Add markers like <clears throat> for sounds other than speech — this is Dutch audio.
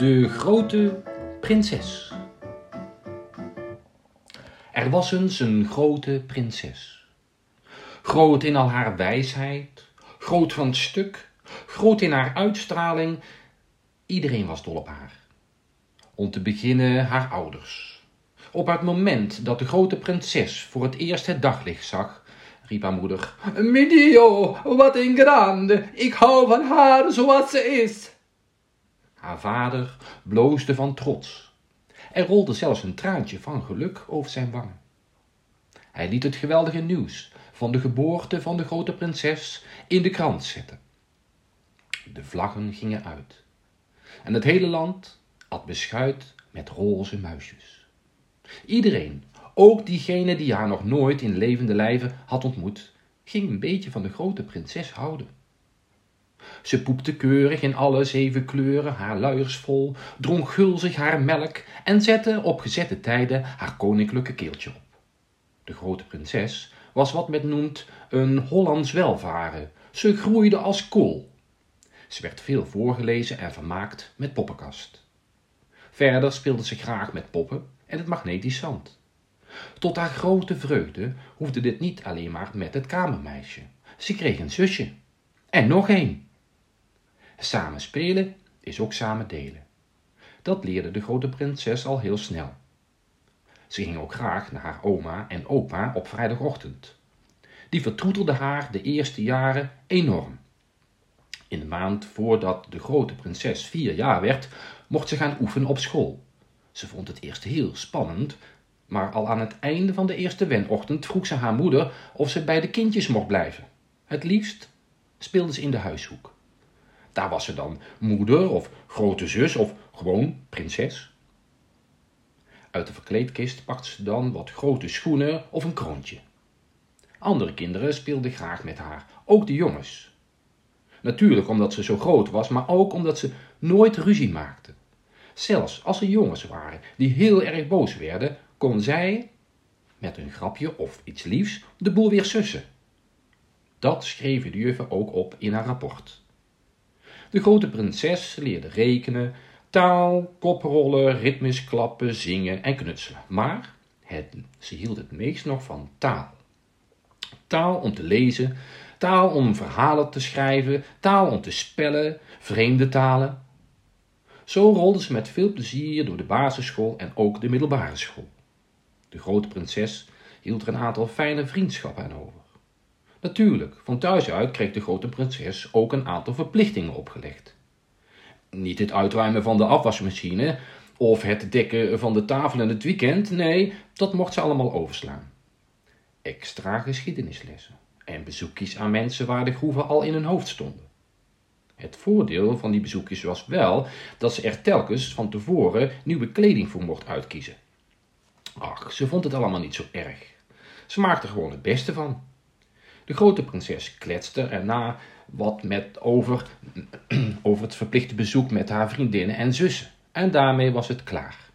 De grote prinses. Er was eens een grote prinses. Groot in al haar wijsheid, groot van stuk, groot in haar uitstraling. Iedereen was dol op haar. Om te beginnen haar ouders. Op het moment dat de grote prinses voor het eerst het daglicht zag, riep haar moeder: Mi Dio, wat een grande! Ik hou van haar zoals ze is. Haar vader bloosde van trots. Er rolde zelfs een traantje van geluk over zijn wangen. Hij liet het geweldige nieuws van de geboorte van de grote prinses in de krant zetten. De vlaggen gingen uit. En het hele land at beschuit met roze muisjes. Iedereen, ook diegene die haar nog nooit in levende lijven had ontmoet, ging een beetje van de grote prinses houden. Ze poepte keurig in alle zeven kleuren haar luiers vol, dronk gulzig haar melk en zette op gezette tijden haar koninklijke keeltje op. De grote prinses was wat men noemt een Hollands welvaren. Ze groeide als kool. Ze werd veel voorgelezen en vermaakt met poppenkast. Verder speelde ze graag met poppen en het magnetisch zand. Tot haar grote vreugde hoefde dit niet alleen maar met het kamermeisje. Ze kreeg een zusje. En nog een. Samen spelen is ook samen delen. Dat leerde de grote prinses al heel snel. Ze ging ook graag naar haar oma en opa op vrijdagochtend. Die vertroetelden haar de eerste jaren enorm. In de maand voordat de grote prinses vier jaar werd, mocht ze gaan oefenen op school. Ze vond het eerst heel spannend, maar al aan het einde van de eerste wenochtend vroeg ze haar moeder of ze bij de kindjes mocht blijven. Het liefst speelde ze in de huishoek. Daar was ze dan moeder of grote zus of gewoon prinses. Uit de verkleedkist pakte ze dan wat grote schoenen of een kroontje. Andere kinderen speelden graag met haar, ook de jongens. Natuurlijk omdat ze zo groot was, maar ook omdat ze nooit ruzie maakte. Zelfs als er jongens waren die heel erg boos werden, kon zij, met een grapje of iets liefs, de boel weer sussen. Dat schreven de juffen ook op in haar rapport. De grote prinses leerde rekenen, taal, koprollen, ritmisch klappen, zingen en knutselen. Maar het, ze hield het meest nog van taal. Taal om te lezen, taal om verhalen te schrijven, taal om te spellen, vreemde talen. Zo rolde ze met veel plezier door de basisschool en ook de middelbare school. De grote prinses hield er een aantal fijne vriendschappen aan over. Natuurlijk, van thuis uit kreeg de grote prinses ook een aantal verplichtingen opgelegd. Niet het uitruimen van de afwasmachine of het dekken van de tafel in het weekend, nee, dat mocht ze allemaal overslaan. Extra geschiedenislessen en bezoekjes aan mensen waar de groeven al in hun hoofd stonden. Het voordeel van die bezoekjes was wel dat ze er telkens van tevoren nieuwe kleding voor mocht uitkiezen. Ach, ze vond het allemaal niet zo erg. Ze maakte er gewoon het beste van. De grote prinses kletste erna wat met over, <clears throat> over het verplichte bezoek met haar vriendinnen en zussen. En daarmee was het klaar.